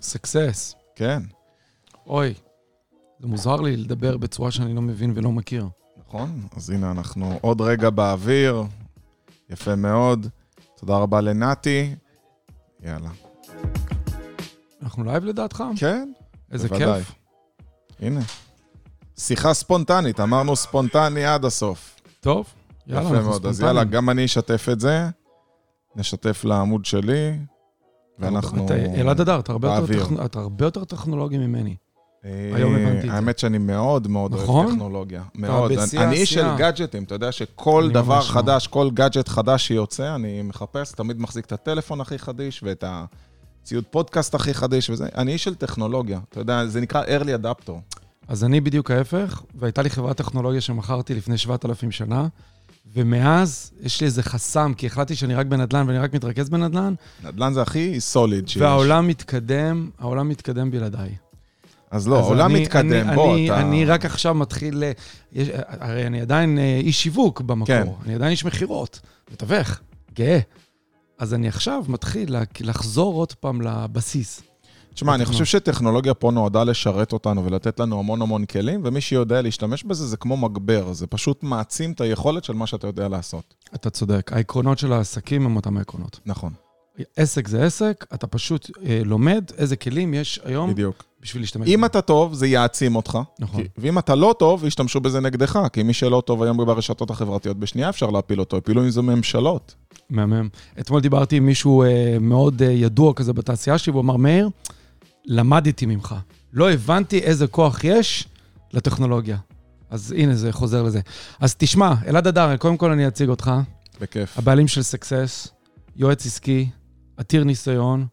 סקסס. כן, אוי, זה מוזר לי לדבר בצורה שאני לא מבין ולא מכיר. נכון. אז הנה, אנחנו עוד רגע באוויר, יפה מאוד. תודה רבה לנתי. יאללה. אנחנו לייב לדעתך? כן, איזה בוודאי. כיף. הנה. שיחה ספונטנית, אמרנו ספונטני עד הסוף. טוב, יאללה, יפה אנחנו מאוד. אז ספונטניים. יאללה, גם אני אשתף את זה. נשתף לעמוד שלי, ואנחנו... אתה- אלעד אדר, אתה הרבה יותר באוויר. טכנו- אתה הרבה יותר טכנולוגי ממני. אה, היום הבנתי את זה. האמת שאני מאוד מאוד אוהב נכון? טכנולוגיה. מאוד. בשיא אני איש של. גאדג'טים, אתה יודע שכל דבר לא. חדש, כל גאדג'ט חדש שיוצא, אני מחפש, תמיד מחזיק את הטלפון הכי חדיש ואת הציוד פודקאסט הכי חדיש וזה. אני איש של טכנולוגיה, אתה יודע, זה נקרא early adapter. אז אני בדיוק ההפך, והייתה לי חברת טכנולוגיה שמכרתי לפני 7,000 שנה, ומאז יש לי איזה חסם, כי החלטתי שאני רק בנדל"ן ואני רק מתרכז בנדל"ן, נדל"ן זה הכי solid שיש. והעולם מתקדם, העולם מתקדם בלעדיי. אז לא, אז העולם אני- מתקדם, אני- בוא, אני- אתה... אני רק עכשיו מתחיל... יש- הרי אני עדיין אה, איש שיווק במקור, כן. אני עדיין איש מכירות, מתווך, גאה. אז אני עכשיו מתחיל לחזור עוד פעם לבסיס. תשמע, אני. חושב שטכנולוגיה פה נועדה לשרת אותנו ולתת לנו המון המון כלים, ומי שיודע להשתמש בזה זה כמו מגבר, זה פשוט מעצים את היכולת של מה שאתה יודע לעשות. אתה צודק, העקרונות של העסקים הם אותם העקרונות. נכון, עסק זה עסק, אתה פשוט אה, לומד איזה כלים יש היום בדיוק. בשביל להשתמש אם בהם. אתה טוב, זה יעצים אותך. נכון. כי- ואם אתה לא טוב, ישתמשו בזה נגדך. כי מי שלא טוב היום ברשתות החברתיות, בשנייה אפשר להפיל אותו, הפילו עם זה ממשלות. מהמם. אתמול דיברתי עם מישהו אה, מאוד אה, ידוע כזה בתעשייה שלי, והוא אמר, מאיר, למדתי ממך. לא הבנתי איזה כוח יש לטכנולוגיה. אז הנה, זה חוזר לזה. אז תשמע, אלעד הדר, קודם כל אני אציג אותך. בכיף. הבעלים של סקסס, יועץ עסקי, עתיר ניסיון.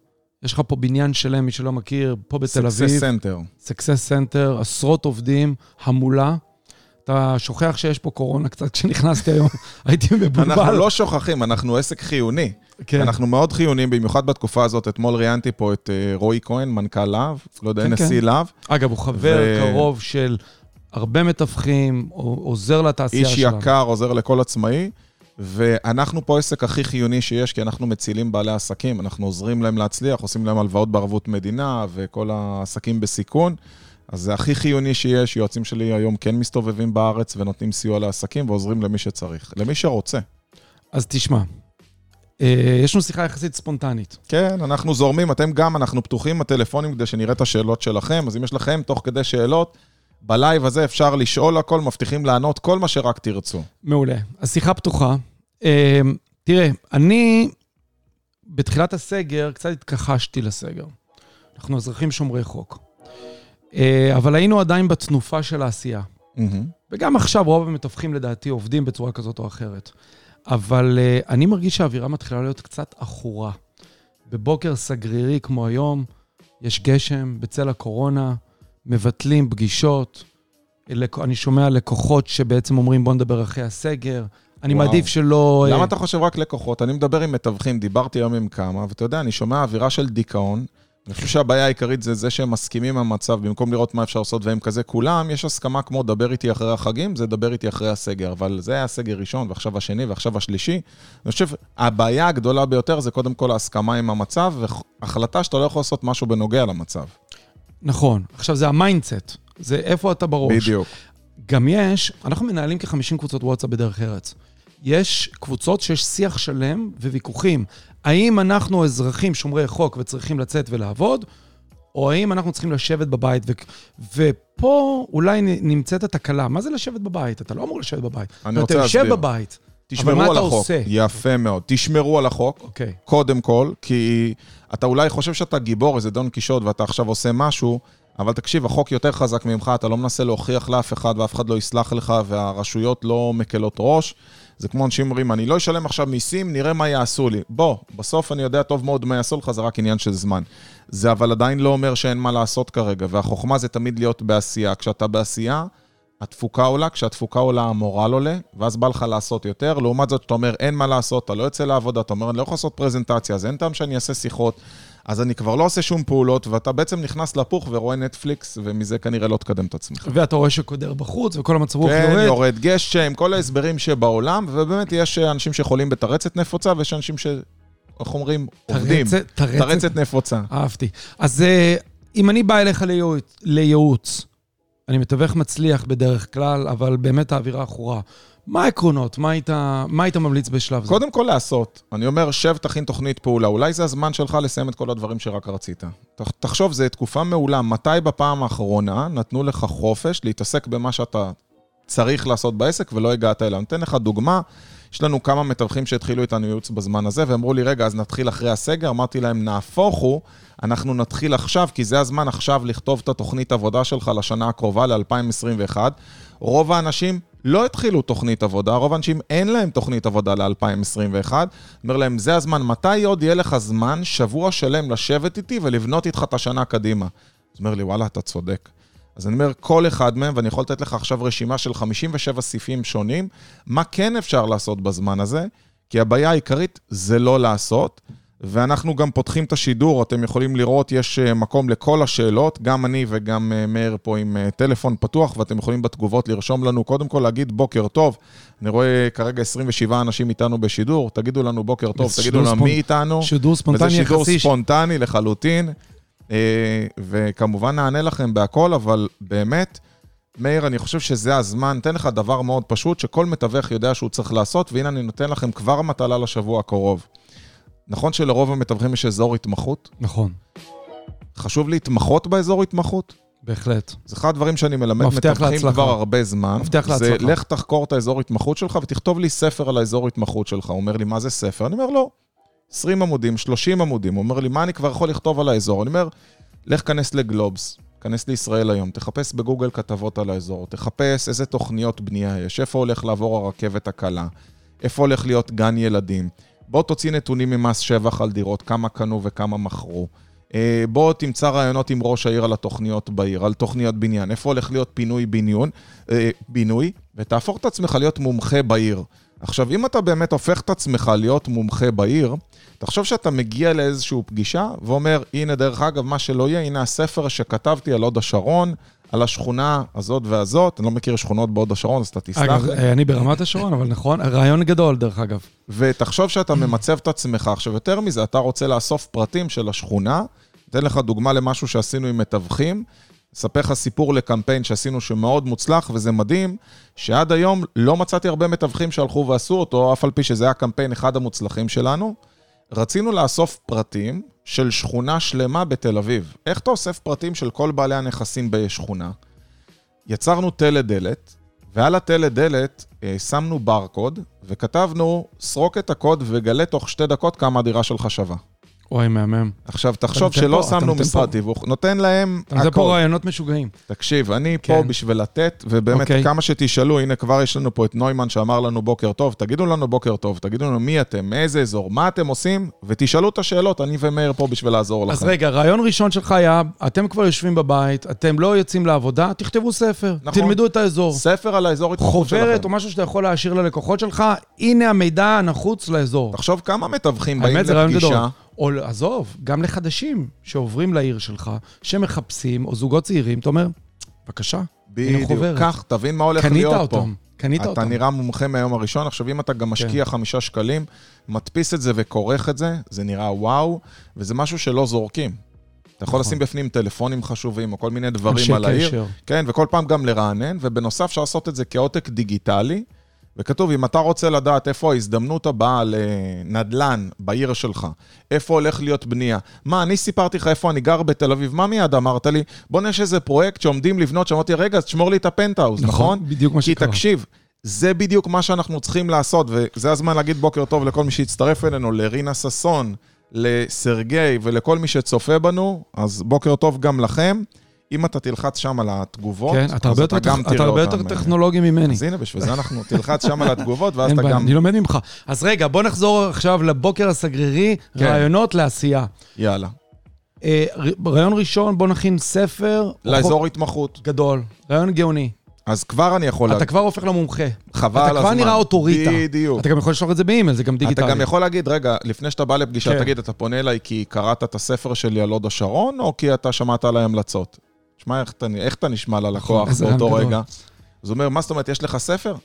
יש לך פה בניין שלם, מי שלא מכיר, פה בתל אביב. Success Center. Success Center, עשרות עובדים, המולה. אתה שוכח שיש פה קורונה קצת כשנכנסתי היום, הייתי מבולבל. אנחנו לא שוכחים, אנחנו עסק חיוני. כן. אנחנו מאוד חיוניים, במיוחד בתקופה הזאת. אתמול ראיינתי פה את אה, רועי כהן, מנכ"ל להב, לא יודע, כן, נשיא כן. להב. אגב, הוא חבר ו- קרוב של הרבה מתווכים, עוזר לתעשייה איש שלנו. יקר, עוזר לכל עצמאי, ואנחנו פה העסק הכי חיוני שיש, כי אנחנו מצילים בעלי עסקים, אנחנו עוזרים להם להצליח, עושים להם הלוואות בערבות מדינה וכל העסקים בסיכון. אז זה הכי חיוני שיש, יועצים שלי היום כן מסתובבים בארץ ונותנים סיוע לעסקים ועוזרים למי שצריך, למי שרוצה. אז תשמע, אה, יש לנו שיחה יחסית ספונטנית. כן, אנחנו זורמים, אתם גם, אנחנו פתוחים בטלפונים כדי שנראה את השאלות שלכם, אז אם יש לכם תוך כדי שאלות, בלייב הזה אפשר לשאול הכל, מבטיחים לענות כל מה שרק תרצו. מעולה. אז שיחה פתוחה. אה, תראה, אני בתחילת הסגר קצת התכחשתי לסגר. אנחנו אזרחים שומרי חוק. אה, אבל היינו עדיין בתנופה של העשייה. וגם עכשיו רוב המתווכים לדעתי עובדים בצורה כזאת או אחרת. אבל uh, אני מרגיש שהאווירה מתחילה להיות קצת עכורה. בבוקר סגרירי כמו היום, יש גשם בצל הקורונה, מבטלים פגישות. אני שומע לקוחות שבעצם אומרים בוא נדבר אחרי הסגר. אני וואו. מעדיף שלא... למה אה, אתה חושב רק לקוחות? אני מדבר עם מתווכים, דיברתי היום עם כמה, ואתה יודע, אני שומע אווירה של דיכאון. אני חושב שהבעיה העיקרית זה זה שהם מסכימים עם המצב, במקום לראות מה אפשר לעשות והם כזה כולם, יש הסכמה כמו דבר איתי אחרי החגים, זה דבר איתי אחרי הסגר. אבל זה היה הסגר ראשון, ועכשיו השני, ועכשיו השלישי. אני חושב, הבעיה הגדולה ביותר זה קודם כל ההסכמה עם המצב, והחלטה שאתה לא יכול לעשות משהו בנוגע למצב. נכון. עכשיו, זה ה mindset. זה איפה אתה בראש. בדיוק. גם יש, אנחנו מנהלים כ-50 קבוצות וואטסאפ בדרך ארץ. יש קבוצות שיש שיח שלם וויכוחים. האם אנחנו אזרחים שומרי חוק וצריכים לצאת ולעבוד, או האם אנחנו צריכים לשבת בבית? ו- ופה אולי נמצאת התקלה. מה זה לשבת בבית? אתה לא אמור לשבת בבית. אני רוצה אתה יושב להסביר. בבית. תשמרו מה על החוק. עושה? יפה מאוד. תשמרו על החוק. אוקיי. קודם כל, כי אתה אולי חושב שאתה גיבור, איזה דון קישוט, ואתה עכשיו עושה משהו, אבל תקשיב, החוק יותר חזק ממך, אתה לא מנסה להוכיח לאף אחד, ואף אחד לא יסלח לך, והרשויות לא מקלות ראש. זה כמו אנשים אומרים, אני לא אשלם עכשיו מיסים, נראה מה יעשו לי. בוא, בסוף אני יודע טוב מאוד מה יעשו לך, זה רק עניין של זמן. זה אבל עדיין לא אומר שאין מה לעשות כרגע, והחוכמה זה תמיד להיות בעשייה. כשאתה בעשייה, התפוקה עולה, כשהתפוקה עולה המורל עולה, ואז בא לך לעשות יותר. לעומת זאת, אתה אומר, אין מה לעשות, אתה לא יוצא לעבודה, אתה אומר, אני לא יכול לעשות פרזנטציה, אז אין טעם שאני אעשה שיחות, אז אני כבר לא עושה שום פעולות, ואתה בעצם נכנס לפוך ורואה נטפליקס, ומזה כנראה לא תקדם את עצמך. ואתה רואה שקודר בחוץ, וכל המצב רוח כן, יורד. יורד גשם, כל ההסברים שבעולם, ובאמת יש אנשים שחולים בתרצת נפוצה, ויש אנשים איך אומרים? עובדים. תרצת, תרצת, תרצת נפוצה. אהבתי. אז אה, אם אני בא אליך לייעוץ, לייעוץ, אני מתווך מצליח בדרך כלל, אבל באמת האווירה עכורה. מה העקרונות? מה היית, מה היית ממליץ בשלב זה? קודם כל לעשות. אני אומר, שב, תכין תוכנית פעולה. אולי זה הזמן שלך לסיים את כל הדברים שרק רצית. תח- תחשוב, זו תקופה מעולה. מתי בפעם האחרונה נתנו לך חופש להתעסק במה שאתה צריך לעשות בעסק ולא הגעת אליו? אני אתן לך דוגמה. יש לנו כמה מתווכים שהתחילו איתנו ייעוץ בזמן הזה, ואמרו לי, רגע, אז נתחיל אחרי הסגר? אמרתי להם, נהפוך הוא, אנחנו נתחיל עכשיו, כי זה הזמן עכשיו לכתוב את התוכנית עבודה שלך לשנה הקרובה, ל-2021. רוב האנשים לא התחילו תוכנית עבודה, רוב האנשים אין להם תוכנית עבודה ל-2021. אומר להם, זה הזמן, מתי עוד יהיה לך זמן, שבוע שלם לשבת איתי ולבנות איתך את השנה קדימה? אז אומר לי, וואלה, אתה צודק. אז אני אומר, כל אחד מהם, ואני יכול לתת לך עכשיו רשימה של 57 סעיפים שונים, מה כן אפשר לעשות בזמן הזה, כי הבעיה העיקרית זה לא לעשות. ואנחנו גם פותחים את השידור, אתם יכולים לראות, יש אה, מקום לכל השאלות, גם אני וגם אה, מאיר פה עם אה, טלפון פתוח, ואתם יכולים בתגובות לרשום לנו, קודם כל להגיד בוקר טוב. אני רואה כרגע 27 אנשים איתנו בשידור, תגידו לנו בוקר טוב, תגידו לנו ספונ- מי איתנו. שידור ספונטני וזה שידור יחסי. ספונטני לחלוטין, וכמובן נענה לכם בהכל, אבל באמת, מאיר, אני חושב שזה הזמן, אתן לך דבר מאוד פשוט, שכל מתווך יודע שהוא צריך לעשות, והנה אני נותן לכם כבר מטלה לשבוע הקרוב. נכון שלרוב המתווכים יש אזור התמחות? נכון, חשוב להתמחות באזור התמחות? בהחלט. זה אחד הדברים שאני מלמד מתווכים. כבר הרבה זמן. מפתח זה להצלחה. לך תחקור את האזור התמחות שלך ותכתוב לי ספר על האזור התמחות שלך. הוא אומר לי, מה זה ספר? אני אומר, לא. 20 עמודים, 30 עמודים. הוא אומר לי, מה אני כבר יכול לכתוב על האזור? אני אומר, לך כנס לגלובס, כנס לישראל היום, תחפש בגוגל כתבות על האזור, תחפש איזה תוכניות בנייה יש, איפה הולך לעבור הרכבת הקלה, איפה הולך להיות גן ילדים. בוא תוציא נתונים ממס שבח על דירות, כמה קנו וכמה מכרו. אה, בוא תמצא רעיונות עם ראש העיר על התוכניות בעיר, על תוכניות בניין, איפה הולך להיות פינוי בניון, אה, בינוי, ותהפוך את עצמך להיות מומחה בעיר. עכשיו, אם אתה באמת הופך את עצמך להיות מומחה בעיר, תחשוב שאתה מגיע לאיזושהי פגישה ואומר, הנה, דרך אגב, מה שלא יהיה, הנה הספר שכתבתי על הוד השרון, על השכונה הזאת והזאת, אני לא מכיר שכונות בהוד השרון, אז אתה תסלח אגב, לי. אה, אני ברמת השרון, אבל נכון, רעיון גדול, דרך אגב. ותחשוב שאתה ממצב את עצמך. עכשיו, יותר מזה, אתה רוצה לאסוף פרטים של השכונה. אתן לך דוגמה למשהו שעשינו עם מתווכים. אספר לך סיפור לקמפיין שעשינו שמאוד מוצלח, וזה מדהים, שעד היום לא מצאתי הרבה מתווכים שהלכו ועשו אותו, אף על פי שזה היה קמפיין אחד המוצלחים שלנו. רצינו לאסוף פרטים של שכונה שלמה בתל אביב. איך אתה אוסף פרטים של כל בעלי הנכסים בשכונה? יצרנו תלת-דלת, ועל התלת-דלת אה, שמנו ברקוד, וכתבנו, סרוק את הקוד וגלה תוך שתי דקות כמה הדירה שלך שווה. וואי, מהמם. עכשיו, תחשוב נותן שלא פה- שמנו נותן משרד פה- תיווך, נותן להם זה פה הכל. רעיונות משוגעים. תקשיב, אני כן. פה בשביל לתת, ובאמת, אוקיי. כמה שתשאלו, הנה כבר יש לנו פה את נוימן שאמר לנו בוקר טוב, תגידו לנו בוקר טוב, תגידו לנו מי אתם, מאיזה אזור, מה אתם עושים, ותשאלו את השאלות, אני ומאיר פה בשביל לעזור אז לכם. רגע, רעיון ראשון שלך היה, אתם כבר יושבים בבית, אתם לא יוצאים לעבודה, תכתבו ספר. נכון. תלמדו את האזור. ספר על האזור התמחות שלכם. חוברת או משהו שאתה יכול להשאיר ללקוחות שלך, הנה המידע הנחוץ לאזור. תחשוב כמה מתווכים באים האמת, זה רעיון גדול. לפגישה, או עזוב, גם לחדשים שעוברים לעיר שלך, שמחפשים, או זוגות צעירים, אתה אומר, בבקשה, הנה בדיוק, חוברת. קח, תבין מה הולך קנית להיות פה. אותם, קנית אתה אותם. כן. נראה מומחה מהיום הראשון, עכשיו אם אתה גם משקיע חמישה שקלים, מדפיס את זה וכורך את זה, זה נראה וואו, וזה משהו שלא זורקים. אתה יכול נכון. לשים בפנים טלפונים חשובים, או כל מיני דברים על העיר. כן, וכל פעם גם לרענן, ובנוסף אפשר לעשות את זה כעותק דיגיטלי, וכתוב, אם אתה רוצה לדעת איפה ההזדמנות הבאה לנדל"ן בעיר שלך, איפה הולך להיות בנייה. מה, אני סיפרתי לך איפה אני גר בתל אביב, מה מיד אמרת לי? בוא יש איזה פרויקט שעומדים לבנות, שאמרתי, רגע, אז תשמור לי את הפנטהאוז, נכון? בדיוק מה כי שקרה. תקשיב, זה בדיוק מה שאנחנו צריכים לעשות, וזה הזמן להגיד בוקר טוב לכל מי שהצטרף אלינו, לרינה ששון, לסרגי ולכל מי שצופה בנו, אז בוקר טוב גם לכם. אם אתה תלחץ שם על התגובות, כן, אתה אז יותר גם טכ- אתה תראה הרבה יותר אותם. טכנולוגי ממני. אז הנה, בשביל זה אנחנו, תלחץ שם על התגובות, ואז אתה גם... אני לומד ממך. אז רגע, בוא נחזור עכשיו לבוקר הסגרירי, כן. רעיונות לעשייה. יאללה. אה, רעיון ראשון, בוא נכין ספר. או לאזור התמחות. חוק גדול. רעיון גאוני. אז כבר אני יכול אתה להגיד, כבר הופך למומחה. חבל אתה על כבר הזמן. נראה אוטוריטה. בדיוק. אתה גם יכול לשלוח את זה באימייל, זה גם אתה דיגיטלי. גם יכול להגיד, רגע, לפני שאתה בא לפגישה, כן. תגיד, אתה פונה אליי כי קראת את הספר שלי על הוד השרון, או כי אתה שמעת עליי המלצות? שמע, איך איך אתה נשמע ללקוח איזה באותו. רגע? אז הוא אומר, מה זאת אומרת, יש לך ספר?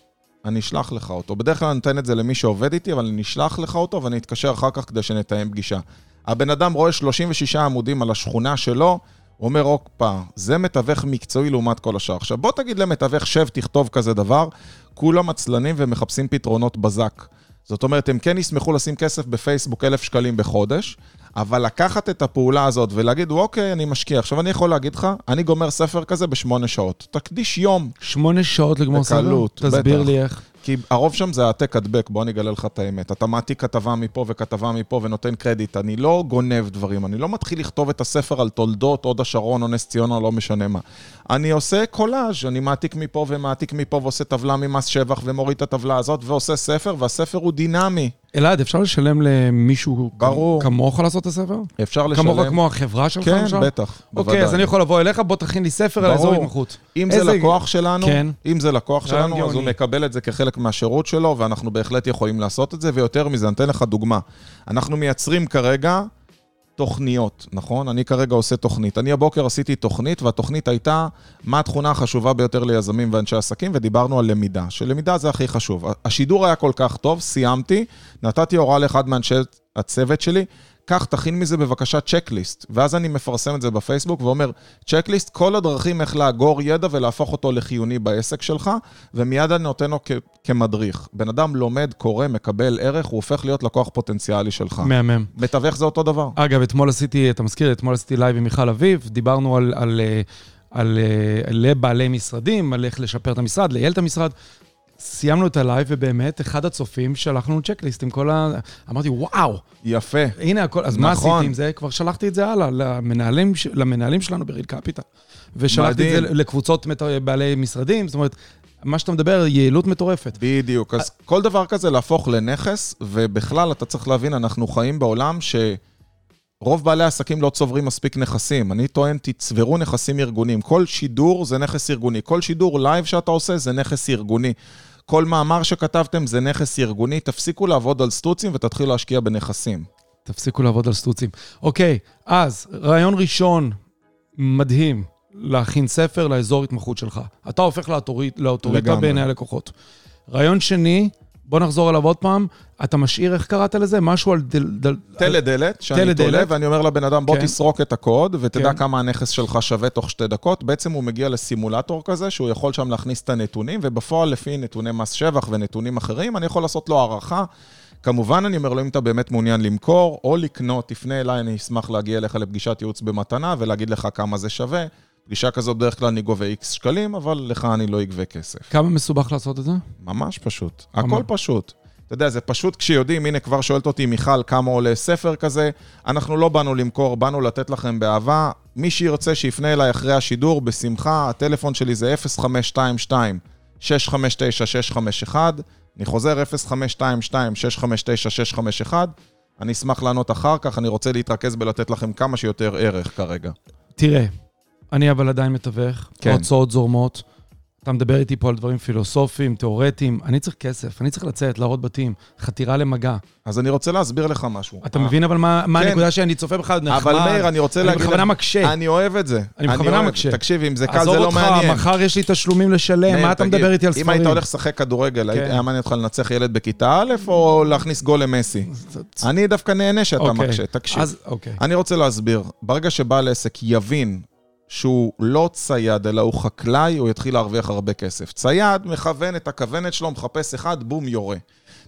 אני אשלח לך אותו. בדרך כלל אני נותן את זה למי שעובד איתי, אבל אני אשלח לך אותו ואני אתקשר אחר כך כדי שנתאם פגישה. הבן אדם רואה 36 עמודים על השכונה שלו, הוא אומר, הופה, זה מתווך מקצועי לעומת כל השאר. עכשיו, בוא תגיד למתווך, שב, תכתוב כזה דבר, כולם עצלנים ומחפשים פתרונות בזק. זאת אומרת, הם כן ישמחו לשים כסף בפייסבוק אלף שקלים בחודש, אבל לקחת את הפעולה הזאת ולהגיד, אוקיי, אני משקיע. עכשיו, אני יכול להגיד לך, אני גומר ספר כזה בשמונה שעות. תקדיש יום. שמונה שעות לגמור ספר? בקלות, תסביר בטח. לי איך. כי הרוב שם זה העתק הדבק, בוא אני אגלה לך את האמת. אתה מעתיק כתבה מפה וכתבה מפה ונותן קרדיט. אני לא גונב דברים, אני לא מתחיל לכתוב את הספר על תולדות, הוד השרון או נס ציונה, לא משנה מה. אני עושה קולאז', אני מעתיק מפה ומעתיק מפה ועושה טבלה ממס שבח ומוריד את הטבלה הזאת ועושה ספר, והספר הוא דינמי. אלעד, אפשר לשלם למישהו ברור. כמוך לעשות את הספר? אפשר לשלם... כמוך כמו החברה שלך כן, עכשיו? בטח, אוקיי, בוודאי. אז אני יכול לבוא אליך, בוא תכין לי ספר על ברור. אזור התמחות. אם זה איזה- לקוח שלנו, כן. אם זה לקוח שלנו, אז הוא. מקבל את זה כחלק מהשירות שלו, ואנחנו בהחלט יכולים לעשות את זה, ויותר מזה, אני אתן לך דוגמה. אנחנו מייצרים כרגע תוכניות, נכון? אני כרגע עושה תוכנית. אני הבוקר עשיתי תוכנית, והתוכנית הייתה מה התכונה החשובה ביותר ליזמים ואנשי עסקים, ודיברנו על למידה, שלמידה זה הכי חשוב. השידור היה כל כך טוב, סיימתי, נתתי הוראה לאחד מאנשי הצוות שלי, קח, תכין מזה בבקשה צ'קליסט. ואז אני מפרסם את זה בפייסבוק ואומר, צ'קליסט, כל הדרכים איך לאגור ידע ולהפוך אותו לחיוני בעסק שלך, ומיד אני נותן לו כ- כמדריך. בן אדם לומד, קורא, מקבל ערך, הוא הופך להיות לקוח פוטנציאלי שלך. מהמם. מתווך זה אותו דבר. אגב, אתמול עשיתי, אתה מזכיר, אתמול עשיתי לייב עם מיכל אביב, דיברנו על, על, אה, על, אה, לבעלי משרדים, על איך לשפר את המשרד, לייעל את המשרד. סיימנו את הלייב, ובאמת, אחד הצופים שלח לנו checklist עם כל ה... אמרתי, וואו, יפה. הנה הכל, אז מה נכון. עשיתי עם זה? כבר שלחתי את זה הלאה למנהלים, ש- למנהלים שלנו ב Real Capital. ושלחתי את זה מדהים. לקבוצות בעלי משרדים, זאת אומרת, מה שאתה מדבר, יעילות מטורפת. בדיוק. אז כל דבר כזה להפוך לנכס, ובכלל, אתה צריך להבין, אנחנו חיים בעולם שרוב בעלי העסקים לא צוברים מספיק נכסים. אני טוען, תצברו נכסים ארגוניים. כל שידור זה נכס ארגוני. כל שידור לייב שאתה עושה זה נכס ארגוני. כל מאמר שכתבתם זה נכס ארגוני. תפסיקו לעבוד על סטוצים ותתחילו להשקיע בנכסים. תפסיקו לעבוד על סטוצים. אוקיי, אז, רעיון ראשון, מדהים, להכין ספר לאזור התמחות שלך. אתה הופך לאוטוריט, לאוטוריטה. בעיני הלקוחות. רעיון שני, בוא נחזור עליו עוד פעם, אתה משאיר, איך קראת לזה? משהו על דל... דל תלת דלת, שאני תלת תולה. ואני אומר לבן אדם, בוא כן. תסרוק את הקוד, ותדע כן. כמה הנכס שלך שווה תוך שתי דקות. בעצם הוא מגיע לסימולטור כזה, שהוא יכול שם להכניס את הנתונים, ובפועל, לפי נתוני מס שבח ונתונים אחרים, אני יכול לעשות לו הערכה. כמובן, אני אומר לו, אם אתה באמת מעוניין למכור או לקנות, תפנה אליי, אני אשמח להגיע אליך לפגישת ייעוץ במתנה ולהגיד לך כמה זה שווה. פגישה כזאת, בדרך כלל אני גובה איקס שקלים, אבל לך אני לא אגבה כסף. כמה מסובך לעשות את זה? ממש פשוט. ממש. הכל פשוט. אתה יודע, זה פשוט כשיודעים, הנה כבר שואלת אותי מיכל כמה עולה ספר כזה, אנחנו לא באנו למכור, באנו לתת לכם באהבה. מי שירצה שיפנה אליי אחרי השידור, בשמחה, הטלפון שלי זה 0522-659-651, אני חוזר 0522-659-651, אני אשמח לענות אחר כך, אני רוצה להתרכז בלתת לכם כמה שיותר ערך כרגע. תראה, אני אבל עדיין מתווך, כן. ההוצאות זורמות. אתה מדבר איתי פה על דברים פילוסופיים, תיאורטיים, אני צריך כסף, אני צריך לצאת, להראות בתים, חתירה למגע. אז אני רוצה להסביר לך משהו. אתה מבין אבל מה מה כן. הנקודה שאני צופה בך, נחמד. אבל מאיר, אני רוצה להגיד... אני בכוונה מקשה. אני אוהב את זה. אני בכוונה מקשה. תקשיב, אם זה קל, עזוב זה לא אותך, מעניין. מחר יש לי תשלומים לשלם, מאיר, מה אתה מדבר איתי על אם ספרים? היית הולך לשחק כדורגל, כן. היה מעניין אותך לנצח ילד בכיתה א', או להכניס גול למסי? אני דווקא נהנה שאתה אוקיי. מקשה. תקשיב, אוקיי. אני רוצה להסביר. ברגע שבעל עסק יבין שהוא לא צייד, אלא הוא חקלאי, הוא יתחיל להרוויח הרבה כסף. צייד מכוון את הכוונת שלו, מחפש אחד, בום, יורה.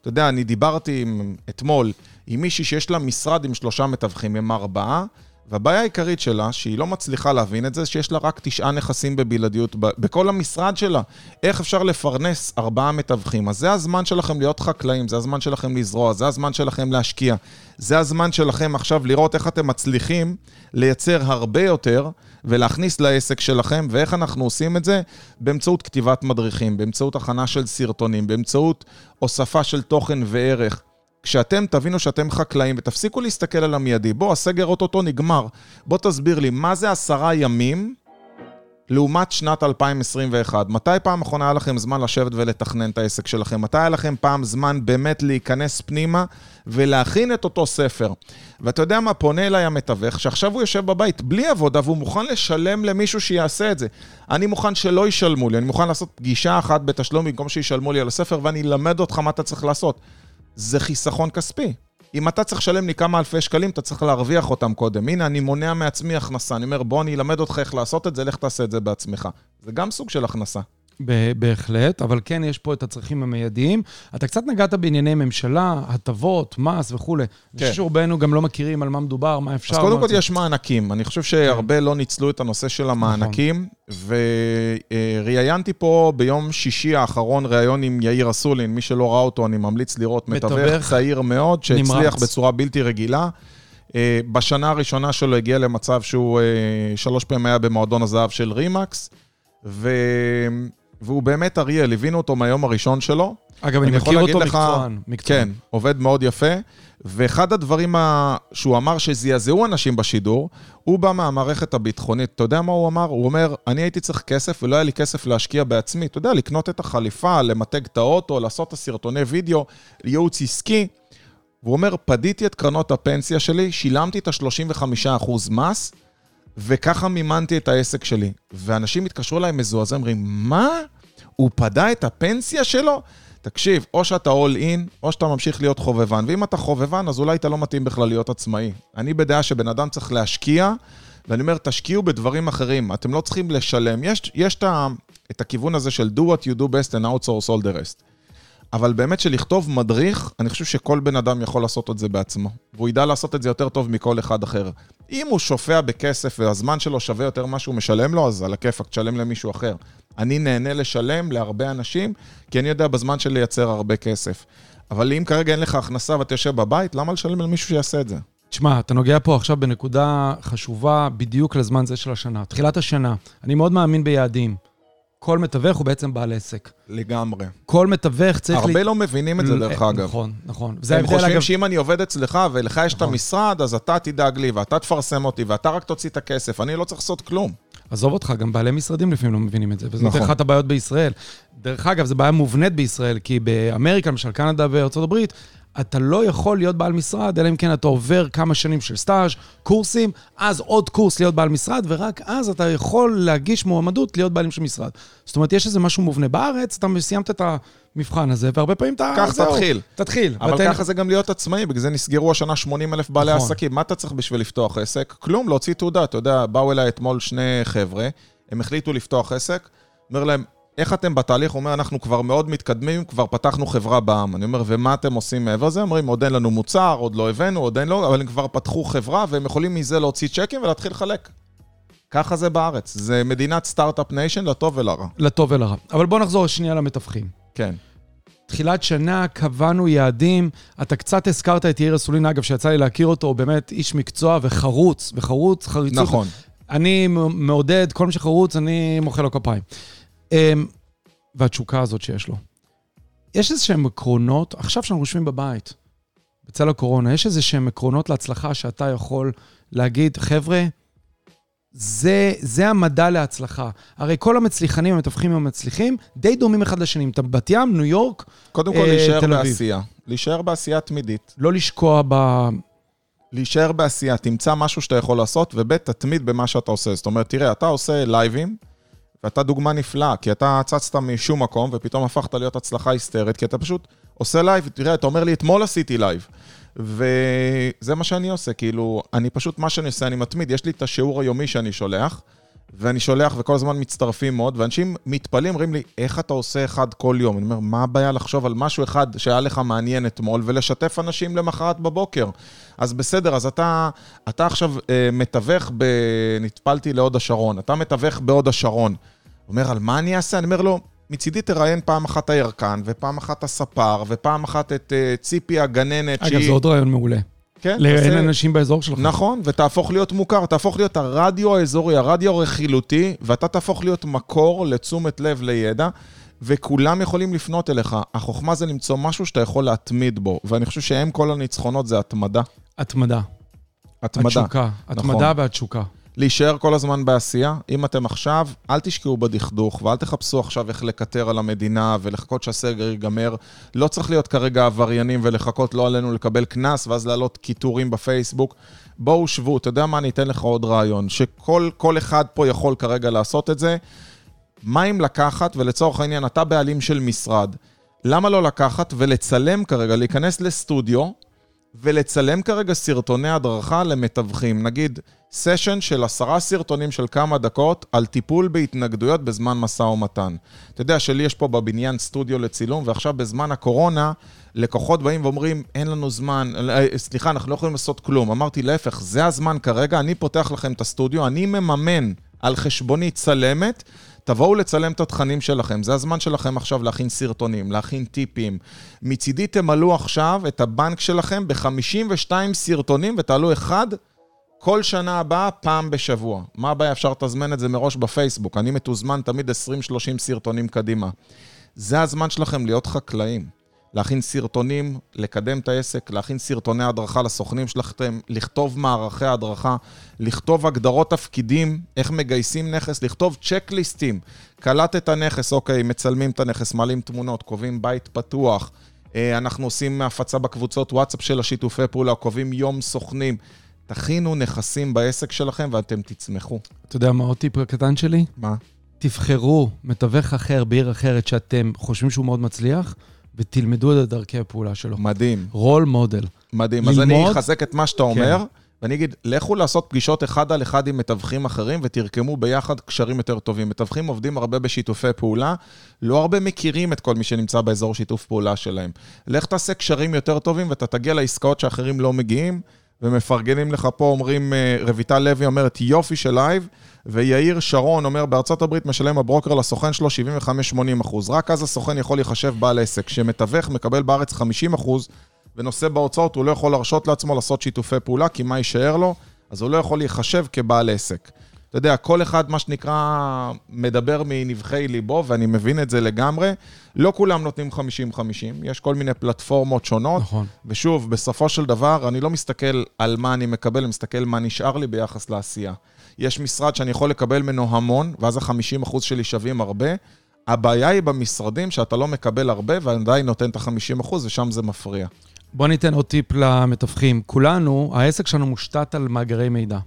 אתה יודע, אני דיברתי עם, אתמול עם מישהי שיש לה משרד עם שלושה מתווכים, עם ארבעה, והבעיה העיקרית שלה, שהיא לא מצליחה להבין את זה, שיש לה רק תשעה נכסים בבלעדיות בכל המשרד שלה. איך אפשר לפרנס ארבעה מתווכים? אז זה הזמן שלכם להיות חקלאים, זה הזמן שלכם לזרוע, זה הזמן שלכם להשקיע. זה הזמן שלכם עכשיו לראות איך אתם מצליחים לייצר הרבה יותר ולהכניס לעסק שלכם, ואיך אנחנו עושים את זה? באמצעות כתיבת מדריכים, באמצעות הכנה של סרטונים, באמצעות הוספה של תוכן וערך. כשאתם תבינו שאתם חקלאים ותפסיקו להסתכל על המיידי, בוא, הסגר אוטוטו נגמר. בוא תסביר לי, מה זה עשרה ימים לעומת שנת 2021. מתי פעם אחרונה היה לכם זמן לשבת ולתכנן את העסק שלכם? מתי היה לכם פעם זמן באמת להיכנס פנימה ולהכין את אותו ספר? ואתה יודע מה, פונה אליי המתווך, שעכשיו הוא יושב בבית בלי עבודה והוא מוכן לשלם למישהו שיעשה את זה. אני מוכן שלא ישלמו לי, אני מוכן לעשות פגישה אחת בתשלום במקום שישלמו לי על הספר, ואני אלמד אותך מה אתה צריך לעשות. זה חיסכון כספי. אם אתה צריך לשלם לי כמה אלפי שקלים, אתה צריך להרוויח אותם קודם. הנה, אני מונע מעצמי הכנסה. אני אומר, בוא, אני אלמד אותך איך לעשות את זה, לך תעשה את זה בעצמך. זה גם סוג של הכנסה. בהחלט, אבל כן, יש פה את הצרכים המיידיים. אתה קצת נגעת בענייני ממשלה, הטבות, מס וכולי. כן. אני חושב שרובנו גם לא מכירים על מה מדובר, מה אפשר. אז קודם כל יש מענקים. אני חושב שהרבה כן. לא ניצלו את הנושא של המענקים, נכון. וראיינתי פה ביום שישי האחרון ראיון עם יאיר אסולין. מי שלא ראה אותו, אני ממליץ לראות. מתווך צעיר מאוד, שהצליח בצורה בלתי רגילה. אה, בשנה הראשונה שלו הגיע למצב שהוא אה, שלוש פעמים היה במועדון הזהב של רימקס, ו... והוא באמת אריאל, הבינו אותו מהיום הראשון שלו. אגב, אני, אני מכיר אותו מקצוען. כן, עובד מאוד יפה. ואחד הדברים ה... שהוא אמר שזעזעו אנשים בשידור, הוא בא מהמערכת הביטחונית. אתה יודע מה הוא אמר? הוא אומר, אני הייתי צריך כסף ולא היה לי כסף להשקיע בעצמי. אתה יודע, לקנות את החליפה, למתג את האוטו, לעשות את הסרטוני וידאו, ייעוץ עסקי. והוא אומר, פדיתי את קרנות הפנסיה שלי, שילמתי את ה-35% מס, וככה מימנתי את העסק שלי. ואנשים התקשרו אליי מזועזעים, אומרים, מה? הוא פדה את הפנסיה שלו? תקשיב, או שאתה all in, או שאתה ממשיך להיות חובבן. ואם אתה חובבן, אז אולי אתה לא מתאים בכלל להיות עצמאי. אני בדעה שבן אדם צריך להשקיע, ואני אומר, תשקיעו בדברים אחרים. אתם לא צריכים לשלם. יש, יש את, את הכיוון הזה של do what you do best and outsource all the rest. אבל באמת שלכתוב מדריך, אני חושב שכל בן אדם יכול לעשות את זה בעצמו. והוא ידע לעשות את זה יותר טוב מכל אחד אחר. אם הוא שופע בכסף והזמן שלו שווה יותר ממה שהוא משלם לו, אז על הכיפאק, תשלם למישהו אחר. אני נהנה לשלם להרבה אנשים, כי אני יודע בזמן שלי לייצר הרבה כסף. אבל אם כרגע אין לך הכנסה ואתה יושב בבית, למה לשלם למישהו שיעשה את זה? תשמע, אתה נוגע פה עכשיו בנקודה חשובה בדיוק לזמן זה של השנה. תחילת השנה, אני מאוד מאמין ביעדים. כל מתווך הוא בעצם בעל עסק. לגמרי. כל מתווך צריך... הרבה לי... לא מבינים את זה, דרך אגב. נכון, נכון. הם חושבים אגב... שאם אני עובד אצלך ולך יש נכון. את המשרד, אז אתה תדאג לי ואתה תפרסם אותי ואתה רק תוציא את הכסף. אני לא צריך לעשות כלום. עזוב אותך, גם בעלי משרדים לפעמים לא מבינים את זה. וזאת נכון. אחת הבעיות בישראל. דרך אגב, זו בעיה מובנית בישראל, כי באמריקה, למשל קנדה וארצות הברית, אתה לא יכול להיות בעל משרד, אלא אם כן אתה עובר כמה שנים של סטאז', קורסים, אז עוד קורס להיות בעל משרד, ורק אז אתה יכול להגיש מועמדות להיות בעלים של משרד. זאת אומרת, יש איזה משהו מובנה בארץ, אתה סיימת את המבחן הזה, והרבה פעמים אתה... כך תתחיל. תתחיל. אבל ותן... ככה זה גם להיות עצמאי, בגלל זה נסגרו השנה 80 אלף בעלי נכון. עסקים. מה אתה צריך בשביל לפתוח עסק? כלום, להוציא תעודה. אתה יודע, באו אליי אתמול שני חבר'ה, הם החליטו לפתוח עסק, אומר להם, איך אתם בתהליך? הוא אומר, אנחנו כבר מאוד מתקדמים, כבר פתחנו חברה בעם. אני אומר, ומה אתם עושים מעבר לזה? אומרים, עוד אין לנו מוצר, עוד לא הבאנו, עוד אין לו, אבל הם כבר פתחו חברה, והם יכולים מזה להוציא צ'קים ולהתחיל לחלק. ככה זה בארץ. זה מדינת start-up nation לטוב ולרע. לטוב ולרע. אבל בואו נחזור שנייה למתווכים. כן. תחילת שנה, קבענו יעדים. אתה קצת הזכרת את יאיר אסולין, אגב, שיצא לי להכיר אותו, הוא באמת איש מקצוע וחרוץ, וחרוץ, חריצות. נכון. אני מעודד, כל מי שחרוץ, אני מוחא לו כפיים. אמ, והתשוקה הזאת שיש לו. יש איזה שהם עקרונות, עכשיו שאנחנו יושבים בבית, בצל הקורונה, יש איזה שהם עקרונות להצלחה שאתה יכול להגיד, חבר'ה, זה, זה המדע להצלחה. הרי כל המצליחנים, המתווכים המצליחים, די דומים אחד לשני. אתה בת ים, ניו יורק, קודם כל, אה, להישאר בעשייה. להישאר בעשייה תמידית. לא לשקוע ב... להישאר בעשייה, תמצא משהו שאתה יכול לעשות, וב' תתמיד במה שאתה עושה. זאת אומרת, תראה, אתה עושה לייבים, ואתה דוגמה נפלאה, כי אתה צצת משום מקום, ופתאום הפכת להיות הצלחה היסטרית, כי אתה פשוט עושה לייב, תראה, אתה אומר לי, אתמול עשיתי לייב. וזה מה שאני עושה, כאילו, אני פשוט, מה שאני עושה, אני מתמיד, יש לי את השיעור היומי שאני שולח, ואני שולח וכל הזמן מצטרפים מאוד, ואנשים מתפלאים, אומרים לי, איך אתה עושה אחד כל יום? אני אומר, מה הבעיה לחשוב על משהו אחד שהיה לך מעניין אתמול, ולשתף אנשים למחרת בבוקר? אז בסדר, אז אתה, אתה עכשיו אה, מתווך ב... נטפלתי להוד השרון, אתה מתווך בהוד השרון. אומר, על מה אני אעשה? אני אומר לו, מצידי תראיין פעם אחת הירקן, ופעם אחת הספר, ופעם אחת את uh, ציפי הגננת שהיא... אגב, זה עוד רעיון מעולה. כן. לראיין אנשים באזור שלך. נכון, ותהפוך להיות מוכר, תהפוך להיות הרדיו האזורי, הרדיו הרכילותי, ואתה תהפוך להיות מקור לתשומת לב לידע, וכולם יכולים לפנות אליך. החוכמה זה למצוא משהו שאתה יכול להתמיד בו, ואני חושב שהם כל הניצחונות זה התמדה. התמדה. התמדה. התשוקה. התמדה נכון. והתשוקה. להישאר כל הזמן בעשייה. אם אתם עכשיו, אל תשקעו בדכדוך ואל תחפשו עכשיו איך לקטר על המדינה ולחכות שהסגר ייגמר. לא צריך להיות כרגע עבריינים ולחכות לא עלינו לקבל קנס ואז להעלות קיטורים בפייסבוק. בואו שבו, אתה יודע מה, אני אתן לך עוד רעיון, שכל אחד פה יכול כרגע לעשות את זה. מה אם לקחת, ולצורך העניין, אתה בעלים של משרד, למה לא לקחת ולצלם כרגע, להיכנס לסטודיו ולצלם כרגע סרטוני הדרכה למתווכים? נגיד, סשן של עשרה סרטונים של כמה דקות על טיפול בהתנגדויות בזמן משא ומתן. אתה יודע שלי יש פה בבניין סטודיו לצילום, ועכשיו בזמן הקורונה, לקוחות באים ואומרים, אין לנו זמן, אה, סליחה, אנחנו לא יכולים לעשות כלום. אמרתי, להפך, זה הזמן כרגע, אני פותח לכם את הסטודיו, אני מממן על חשבוני צלמת, תבואו לצלם את התכנים שלכם. זה הזמן שלכם עכשיו להכין סרטונים, להכין טיפים. מצידי תמלאו עכשיו את הבנק שלכם ב-52 סרטונים ותעלו אחד כל שנה הבאה, פעם בשבוע. מה הבעיה? אפשר לתזמן את זה מראש בפייסבוק. אני מתוזמן תמיד 20-30 סרטונים קדימה. זה הזמן שלכם להיות חקלאים. להכין סרטונים, לקדם את העסק, להכין סרטוני הדרכה לסוכנים שלכם, לכתוב מערכי הדרכה, לכתוב הגדרות תפקידים, איך מגייסים נכס, לכתוב צ'קליסטים. קלטת נכס, אוקיי, מצלמים את הנכס, מעלים תמונות, קובעים בית פתוח. אה, אנחנו עושים הפצה בקבוצות וואטסאפ של השיתופי פעולה, קובעים יום סוכנים. תכינו נכסים בעסק שלכם ואתם תצמחו. אתה יודע מה עוד טיפ הקטן שלי? מה? תבחרו מתווך אחר בעיר אחרת שאתם חושבים שהוא מאוד מצליח, ותלמדו את דרכי הפעולה שלו. מדהים. רול מודל. מדהים. ללמוד... אז אני אחזק את מה שאתה אומר, כן. ואני אגיד, לכו לעשות פגישות אחד על אחד עם מתווכים אחרים ותרקמו ביחד קשרים יותר טובים. מתווכים עובדים הרבה בשיתופי פעולה, לא הרבה מכירים את כל מי שנמצא באזור שיתוף פעולה שלהם. לך תעשה קשרים יותר טובים ואתה תגיע לעסקאות שאחרים לא מגיעים. ומפרגנים לך פה, אומרים, אה, רויטל לוי אומרת, יופי של לייב, ויאיר שרון אומר, בארצות הברית משלם הברוקר לסוכן שלו 75-80 אחוז. רק אז הסוכן יכול להיחשב בעל עסק. כשמתווך מקבל בארץ 50 אחוז, ונושא בהוצאות, הוא לא יכול להרשות לעצמו לעשות שיתופי פעולה, כי מה יישאר לו? אז הוא לא יכול להיחשב כבעל עסק. אתה יודע, כל אחד, מה שנקרא, מדבר מנבכי ליבו, ואני מבין את זה לגמרי. לא כולם נותנים 50-50, יש כל מיני פלטפורמות שונות. נכון. ושוב, בסופו של דבר, אני לא מסתכל על מה אני מקבל, אני מסתכל מה נשאר לי ביחס לעשייה. יש משרד שאני יכול לקבל ממנו המון, ואז ה-50% שלי שווים הרבה. הבעיה היא במשרדים שאתה לא מקבל הרבה ועדיין נותן את ה-50%, ושם זה מפריע. בוא ניתן עוד טיפ למתווכים. כולנו, העסק שלנו מושתת על מאגרי מידע.